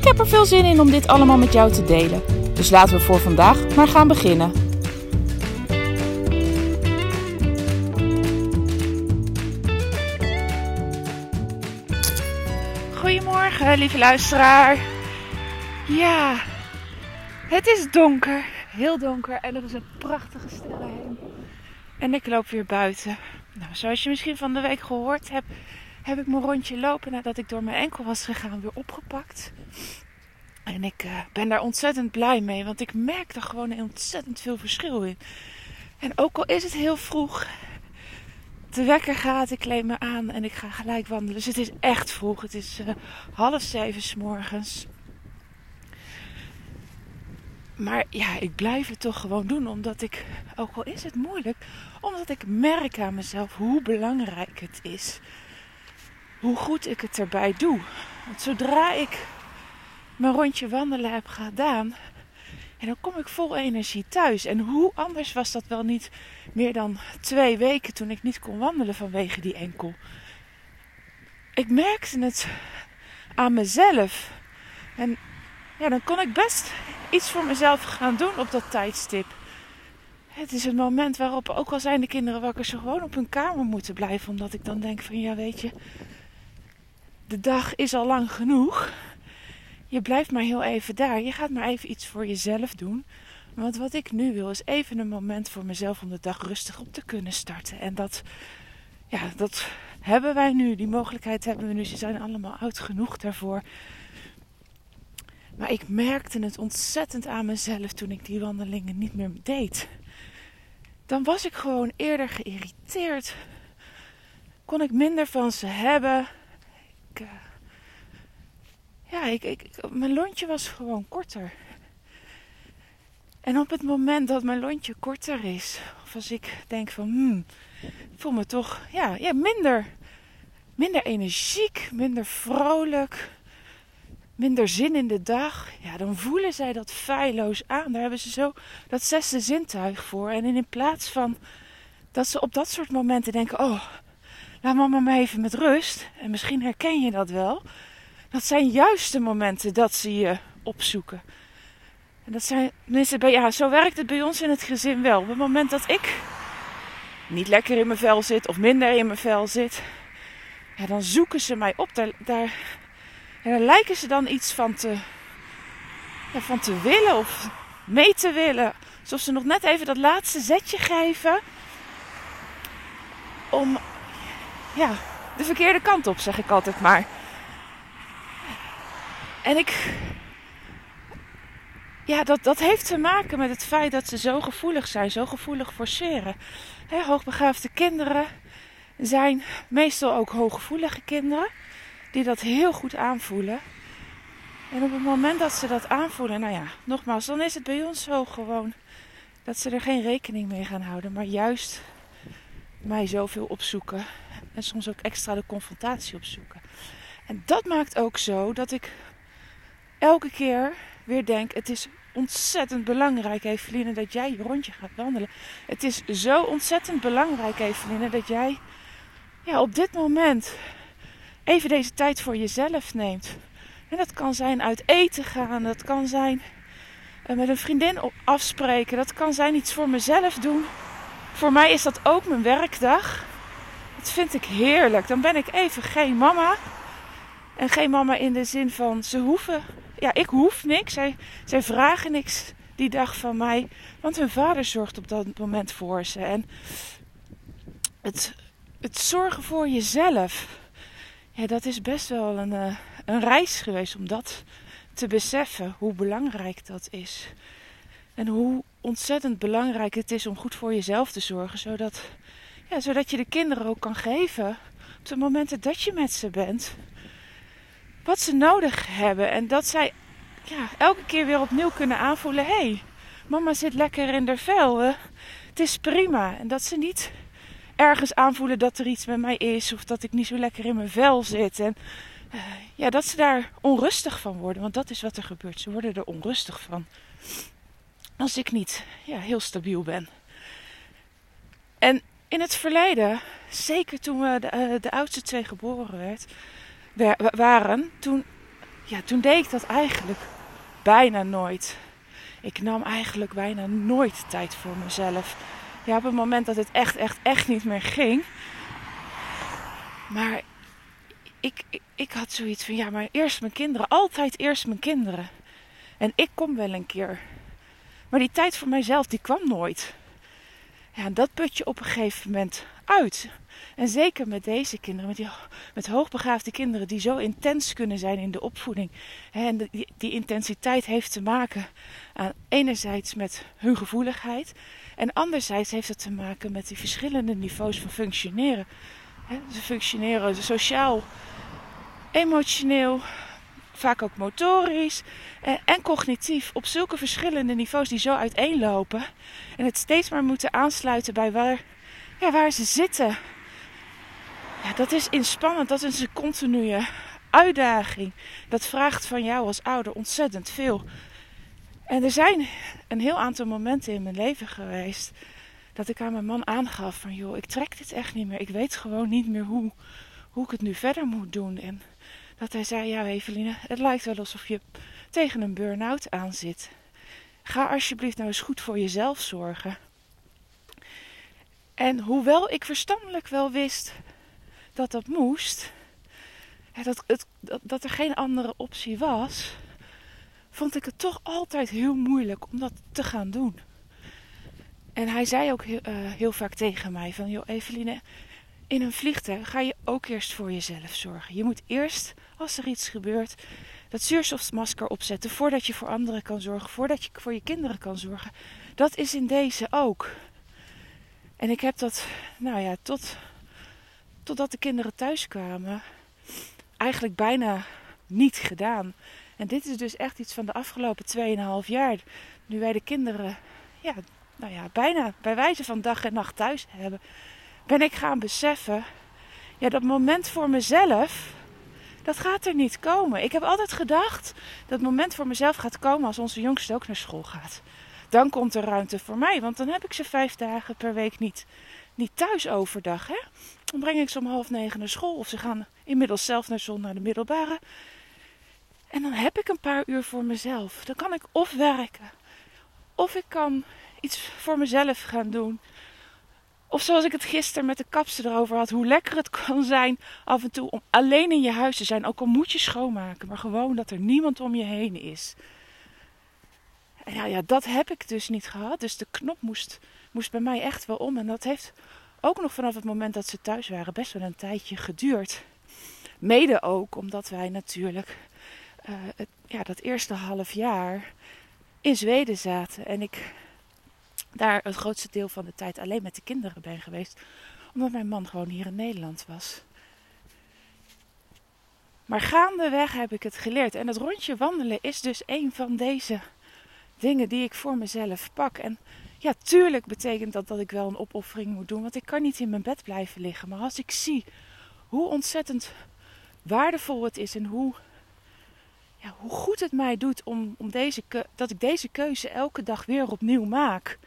Ik heb er veel zin in om dit allemaal met jou te delen. Dus laten we voor vandaag maar gaan beginnen. Goedemorgen, lieve luisteraar. Ja, het is donker, heel donker en er is een prachtige sterrenhemel. En ik loop weer buiten. Nou, zoals je misschien van de week gehoord hebt, heb ik mijn rondje lopen nadat ik door mijn enkel was gegaan weer opgepakt. En ik uh, ben daar ontzettend blij mee, want ik merk er gewoon ontzettend veel verschil in. En ook al is het heel vroeg, de wekker gaat, ik kleed me aan en ik ga gelijk wandelen. Dus het is echt vroeg, het is uh, half zeven s morgens. Maar ja, ik blijf het toch gewoon doen, omdat ik, ook al is het moeilijk, omdat ik merk aan mezelf hoe belangrijk het is. Hoe goed ik het erbij doe. Want zodra ik mijn rondje wandelen heb gedaan, en dan kom ik vol energie thuis. En hoe anders was dat wel niet meer dan twee weken toen ik niet kon wandelen vanwege die enkel. Ik merkte het aan mezelf. En ja, dan kon ik best iets voor mezelf gaan doen op dat tijdstip. Het is een moment waarop, ook al zijn de kinderen wakker, ze gewoon op hun kamer moeten blijven. Omdat ik dan denk van, ja weet je, de dag is al lang genoeg. Je blijft maar heel even daar. Je gaat maar even iets voor jezelf doen. Want wat ik nu wil is even een moment voor mezelf om de dag rustig op te kunnen starten. En dat, ja, dat hebben wij nu. Die mogelijkheid hebben we nu. Ze zijn allemaal oud genoeg daarvoor. Maar ik merkte het ontzettend aan mezelf toen ik die wandelingen niet meer deed. Dan was ik gewoon eerder geïrriteerd. Kon ik minder van ze hebben. Uh, ja, ik, ik, mijn lontje was gewoon korter. En op het moment dat mijn lontje korter is, of als ik denk van, hmm, voel me toch ja, ja, minder, minder energiek, minder vrolijk minder zin in de dag, ja, dan voelen zij dat feilloos aan. Daar hebben ze zo dat zesde zintuig voor. En in plaats van dat ze op dat soort momenten denken: oh, laat mama maar even met rust. En misschien herken je dat wel. Dat zijn juist de momenten dat ze je opzoeken. En dat zijn, tenminste, bij, ja, zo werkt het bij ons in het gezin wel. Op het moment dat ik niet lekker in mijn vel zit of minder in mijn vel zit, ja, dan zoeken ze mij op. Daar, daar, en daar lijken ze dan iets van te, van te willen of mee te willen. Alsof ze nog net even dat laatste zetje geven. Om ja, de verkeerde kant op, zeg ik altijd maar. En ik. Ja, dat, dat heeft te maken met het feit dat ze zo gevoelig zijn, zo gevoelig forceren. He, hoogbegaafde kinderen zijn meestal ook hooggevoelige kinderen die dat heel goed aanvoelen. En op het moment dat ze dat aanvoelen, nou ja, nogmaals, dan is het bij ons zo gewoon dat ze er geen rekening mee gaan houden, maar juist mij zoveel opzoeken en soms ook extra de confrontatie opzoeken. En dat maakt ook zo dat ik elke keer weer denk: het is ontzettend belangrijk, Eveline, dat jij je rondje gaat wandelen. Het is zo ontzettend belangrijk, Eveline, dat jij ja, op dit moment even deze tijd voor jezelf neemt. En dat kan zijn uit eten gaan, dat kan zijn eh, met een vriendin afspreken, dat kan zijn iets voor mezelf doen. Voor mij is dat ook mijn werkdag. Dat vind ik heerlijk. Dan ben ik even geen mama. En geen mama in de zin van ze hoeven. Ja, ik hoef niks. Zij, vragen niks die dag van mij. Want hun vader zorgt op dat moment voor ze. En het, het zorgen voor jezelf ja, dat is best wel een, uh, een reis geweest om dat te beseffen, hoe belangrijk dat is. En hoe ontzettend belangrijk het is om goed voor jezelf te zorgen, zodat, zodat je de kinderen ook kan geven op de momenten dat je met ze bent. wat ze nodig hebben. En dat zij ja, elke keer weer opnieuw kunnen aanvoelen: hé, hey, mama zit lekker in de vel. het is prima. En dat ze niet ergens aanvoelen dat er iets met mij is of dat ik niet zo lekker in mijn vel zit. En uh, ja, dat ze daar onrustig van worden. Want dat is wat er gebeurt. Ze worden er onrustig van. Als ik niet ja, heel stabiel ben. En in het verleden, zeker toen we de, uh, de oudste twee geboren werd, waren, toen, ja, toen deed ik dat eigenlijk bijna nooit. Ik nam eigenlijk bijna nooit tijd voor mezelf. Ja, op het moment dat het echt, echt, echt niet meer ging. Maar ik, ik, ik had zoiets van, ja, maar eerst mijn kinderen. Altijd eerst mijn kinderen. En ik kom wel een keer. Maar die tijd voor mijzelf, die kwam nooit. Ja, dat put je op een gegeven moment uit. En zeker met deze kinderen, met, die, met hoogbegaafde kinderen die zo intens kunnen zijn in de opvoeding. En die, die intensiteit heeft te maken aan enerzijds met hun gevoeligheid. En anderzijds heeft het te maken met die verschillende niveaus van functioneren. Ze functioneren sociaal, emotioneel, vaak ook motorisch en, cognitief op zulke verschillende niveaus die zo uiteenlopen. En het steeds maar moeten aansluiten bij waar, ja, waar ze zitten. Ja, dat is inspannend, dat is een continue uitdaging. Dat vraagt van jou als ouder ontzettend veel. En er zijn een heel aantal momenten in mijn leven geweest dat ik aan mijn man aangaf van joh, ik trek dit echt niet meer. Ik weet gewoon niet meer hoe, hoe ik het nu verder moet doen. En dat hij zei, ja Eveline, het lijkt wel alsof je tegen een burn-out aan zit. Ga alsjeblieft nou eens goed voor jezelf zorgen. En hoewel ik verstandelijk wel wist dat dat moest, dat, het, dat, er geen andere optie was, vond ik het toch altijd heel moeilijk om dat te gaan doen. En hij zei ook heel, uh, heel vaak tegen mij van, joh Eveline, in een vliegtuig ga je ook eerst voor jezelf zorgen. Je moet eerst, als er iets gebeurt, dat zuurstofmasker opzetten voordat je voor anderen kan zorgen, voordat je voor je kinderen kan zorgen. Dat is in deze ook. En ik heb dat, nou ja, tot, totdat de kinderen thuis kwamen, eigenlijk bijna niet gedaan. En dit is dus echt iets van de afgelopen 2,5 jaar. Nu wij de kinderen, ja, nou ja, bijna bij wijze van dag en nacht thuis hebben ben ik gaan beseffen, ja, dat moment voor mezelf, dat gaat er niet komen. Ik heb altijd gedacht dat moment voor mezelf gaat komen als onze jongste ook naar school gaat. Dan komt er ruimte voor mij, want dan heb ik ze vijf dagen per week niet, niet thuis overdag. Hè? Dan breng ik ze om half negen naar school of ze gaan inmiddels zelf naar school naar de middelbare. En dan heb ik een paar uur voor mezelf. Dan kan ik of werken, of ik kan iets voor mezelf gaan doen. Of zoals ik het gisteren met de kapster erover had, hoe lekker het kan zijn af en toe om alleen in je huis te zijn. Ook al moet je schoonmaken, maar gewoon dat er niemand om je heen is. En ja, ja, dat heb ik dus niet gehad. Dus de knop moest, moest bij mij echt wel om. En dat heeft ook nog vanaf het moment dat ze thuis waren best wel een tijdje geduurd. Mede ook omdat wij natuurlijk uh, het, ja, dat eerste half jaar in Zweden zaten. En ik daar het grootste deel van de tijd alleen met de kinderen ben geweest. Omdat mijn man gewoon hier in Nederland was. Maar gaandeweg heb ik het geleerd. En het rondje wandelen is dus een van deze dingen die ik voor mezelf pak. En ja, tuurlijk betekent dat dat ik wel een opoffering moet doen. Want ik kan niet in mijn bed blijven liggen. Maar als ik zie hoe ontzettend waardevol het is en hoe, ja, hoe goed het mij doet om, om deze, dat ik deze keuze elke dag weer opnieuw maak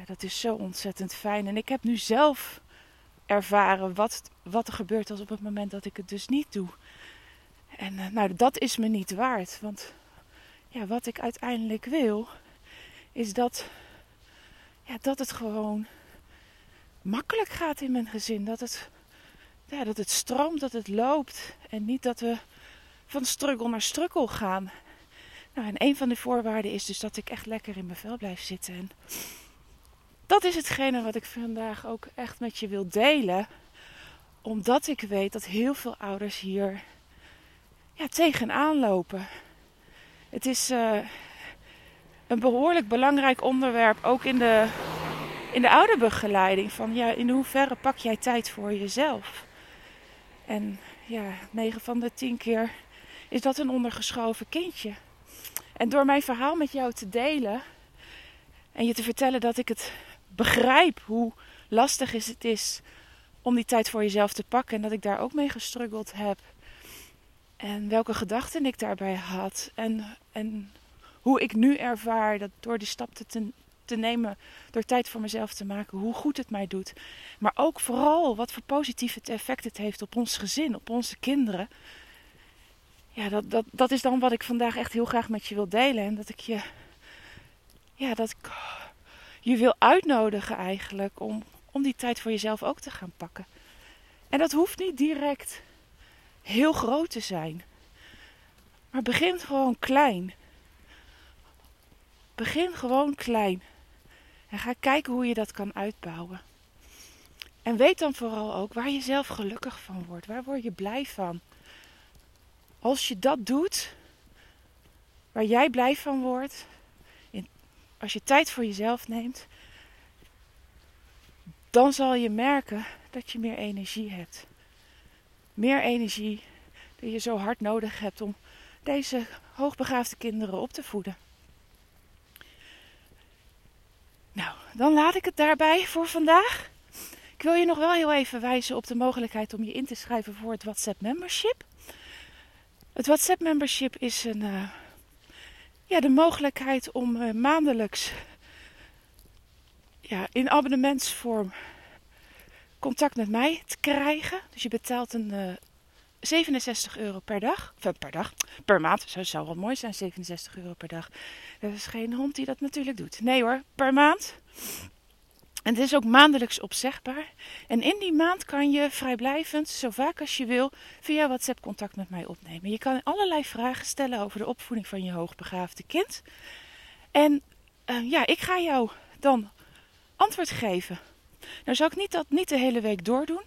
ja, dat is zo ontzettend fijn. En ik heb nu zelf ervaren wat, wat er gebeurt als op het moment dat ik het dus niet doe. En uh, nou, dat is me niet waard. Want ja, wat ik uiteindelijk wil, is dat, ja, dat het gewoon makkelijk gaat in mijn gezin. Dat het, ja, dat het stroomt, dat het loopt. En niet dat we van struggle naar strukkel gaan. Nou, en een van de voorwaarden is dus dat ik echt lekker in mijn vel blijf zitten. En dat is hetgene wat ik vandaag ook echt met je wil delen. Omdat ik weet dat heel veel ouders hier ja, tegenaan lopen. Het is uh, een behoorlijk belangrijk onderwerp, ook in de, in de ouderbegeleiding. Van ja, in hoeverre pak jij tijd voor jezelf? En ja, 9 van de 10 keer is dat een ondergeschoven kindje. En door mijn verhaal met jou te delen en je te vertellen dat ik het begrijp hoe lastig het is om die tijd voor jezelf te pakken en dat ik daar ook mee gestruggeld heb. En welke gedachten ik daarbij had. En, en hoe ik nu ervaar dat door die stap te, te nemen, door tijd voor mezelf te maken, hoe goed het mij doet. Maar ook vooral wat voor positieve effect het heeft op ons gezin, op onze kinderen. Ja, dat, dat, dat is dan wat ik vandaag echt heel graag met je wil delen. En dat ik je, ja, dat ik je wil uitnodigen eigenlijk om, om die tijd voor jezelf ook te gaan pakken. En dat hoeft niet direct heel groot te zijn. Maar begin gewoon klein. Begin gewoon klein. En ga kijken hoe je dat kan uitbouwen. En weet dan vooral ook waar je zelf gelukkig van wordt. Waar word je blij van? Als je dat doet, waar jij blij van wordt, als je tijd voor jezelf neemt, dan zal je merken dat je meer energie hebt. Meer energie die je zo hard nodig hebt om deze hoogbegaafde kinderen op te voeden. Nou, dan laat ik het daarbij voor vandaag. Ik wil je nog wel heel even wijzen op de mogelijkheid om je in te schrijven voor het WhatsApp membership. Het WhatsApp membership is een, uh, ja, de mogelijkheid om uh, maandelijks ja, in abonnementsvorm contact met mij te krijgen. Dus je betaalt een uh, 67 euro per dag. Of per dag, per maand. Zo zou wel mooi zijn, 67 euro per dag. Er is geen hond die dat natuurlijk doet. Nee hoor, per maand. En het is ook maandelijks opzegbaar. En in die maand kan je vrijblijvend, zo vaak als je wil, via WhatsApp contact met mij opnemen. Je kan allerlei vragen stellen over de opvoeding van je hoogbegaafde kind. En uh, ja, ik ga jou dan antwoord geven. Nou zou ik niet dat niet de hele week doordoen.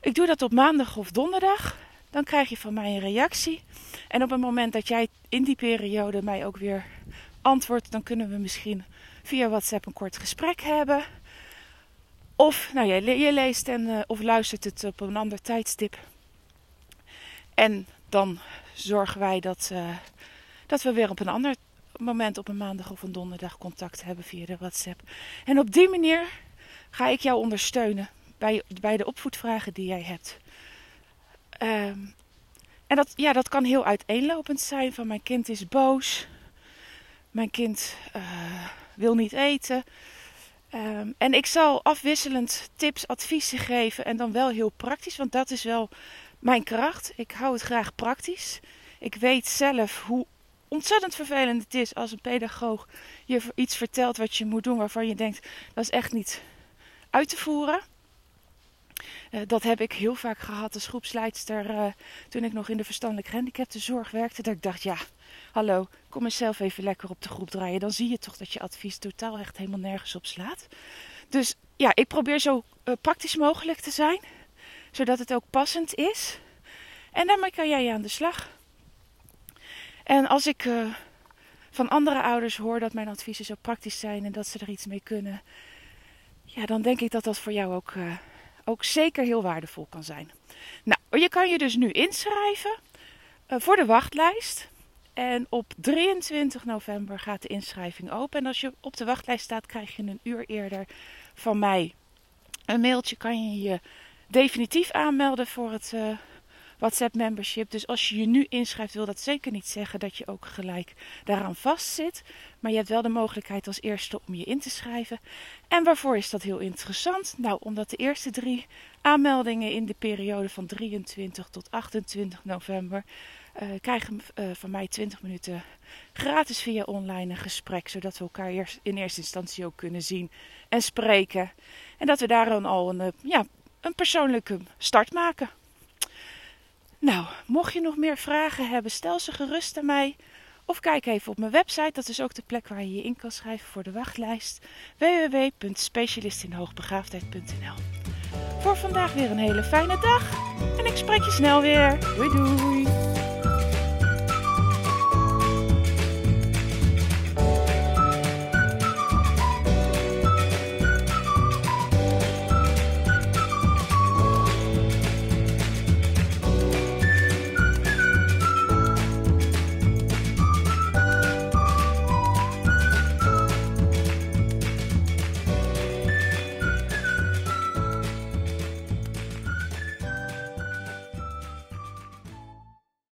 Ik doe dat op maandag of donderdag. Dan krijg je van mij een reactie. En op het moment dat jij in die periode mij ook weer antwoordt, dan kunnen we misschien via WhatsApp een kort gesprek hebben. Of nou, je, je leest en, uh, of luistert het op een ander tijdstip. En dan zorgen wij dat, uh, dat we weer op een ander moment op een maandag of een donderdag contact hebben via de WhatsApp. En op die manier ga ik jou ondersteunen bij, bij de opvoedvragen die jij hebt. Um, en dat, ja, dat kan heel uiteenlopend zijn. Van mijn kind is boos. Mijn kind uh, wil niet eten. Um, en ik zal afwisselend tips, adviezen geven. En dan wel heel praktisch. Want dat is wel mijn kracht. Ik hou het graag praktisch. Ik weet zelf hoe ontzettend vervelend het is als een pedagoog je iets vertelt wat je moet doen. Waarvan je denkt dat is echt niet uit te voeren. Uh, dat heb ik heel vaak gehad als groepsleidster uh, toen ik nog in de verstandelijk gehandicaptenzorg werkte. Dat ik dacht, ja, hallo, kom eens zelf even lekker op de groep draaien. Dan zie je toch dat je advies totaal echt helemaal nergens op slaat. Dus ja, ik probeer zo uh, praktisch mogelijk te zijn. Zodat het ook passend is. En daarmee kan jij aan de slag. En als ik van andere ouders hoor dat mijn adviezen zo praktisch zijn en dat ze er iets mee kunnen. Ja, dan denk ik dat dat voor jou ook ook zeker heel waardevol kan zijn. Nou, je kan je dus nu inschrijven voor de wachtlijst. En op 23 november gaat de inschrijving open. En als je op de wachtlijst staat, krijg je een uur eerder van mij een mailtje. Kan je je definitief aanmelden voor het uh, WhatsApp membership. Dus als je je nu inschrijft, wil dat zeker niet zeggen dat je ook gelijk daaraan vastzit. Maar je hebt wel de mogelijkheid als eerste om je in te schrijven. En waarvoor is dat heel interessant? Nou, omdat de eerste drie aanmeldingen in de periode van 23 tot 28 november uh, krijgen uh, van mij 20 minuten gratis via online een gesprek. Zodat we elkaar eerst, in eerste instantie ook kunnen zien en spreken. En dat we daar dan al een, uh, ja, een persoonlijke start maken. Nou, mocht je nog meer vragen hebben, stel ze gerust aan mij. Of kijk even op mijn website, dat is ook de plek waar je je in kan schrijven voor de wachtlijst. www.specialistinhoogbegaafdheid.nl Voor vandaag weer een hele fijne dag en ik spreek je snel weer. Doei doei!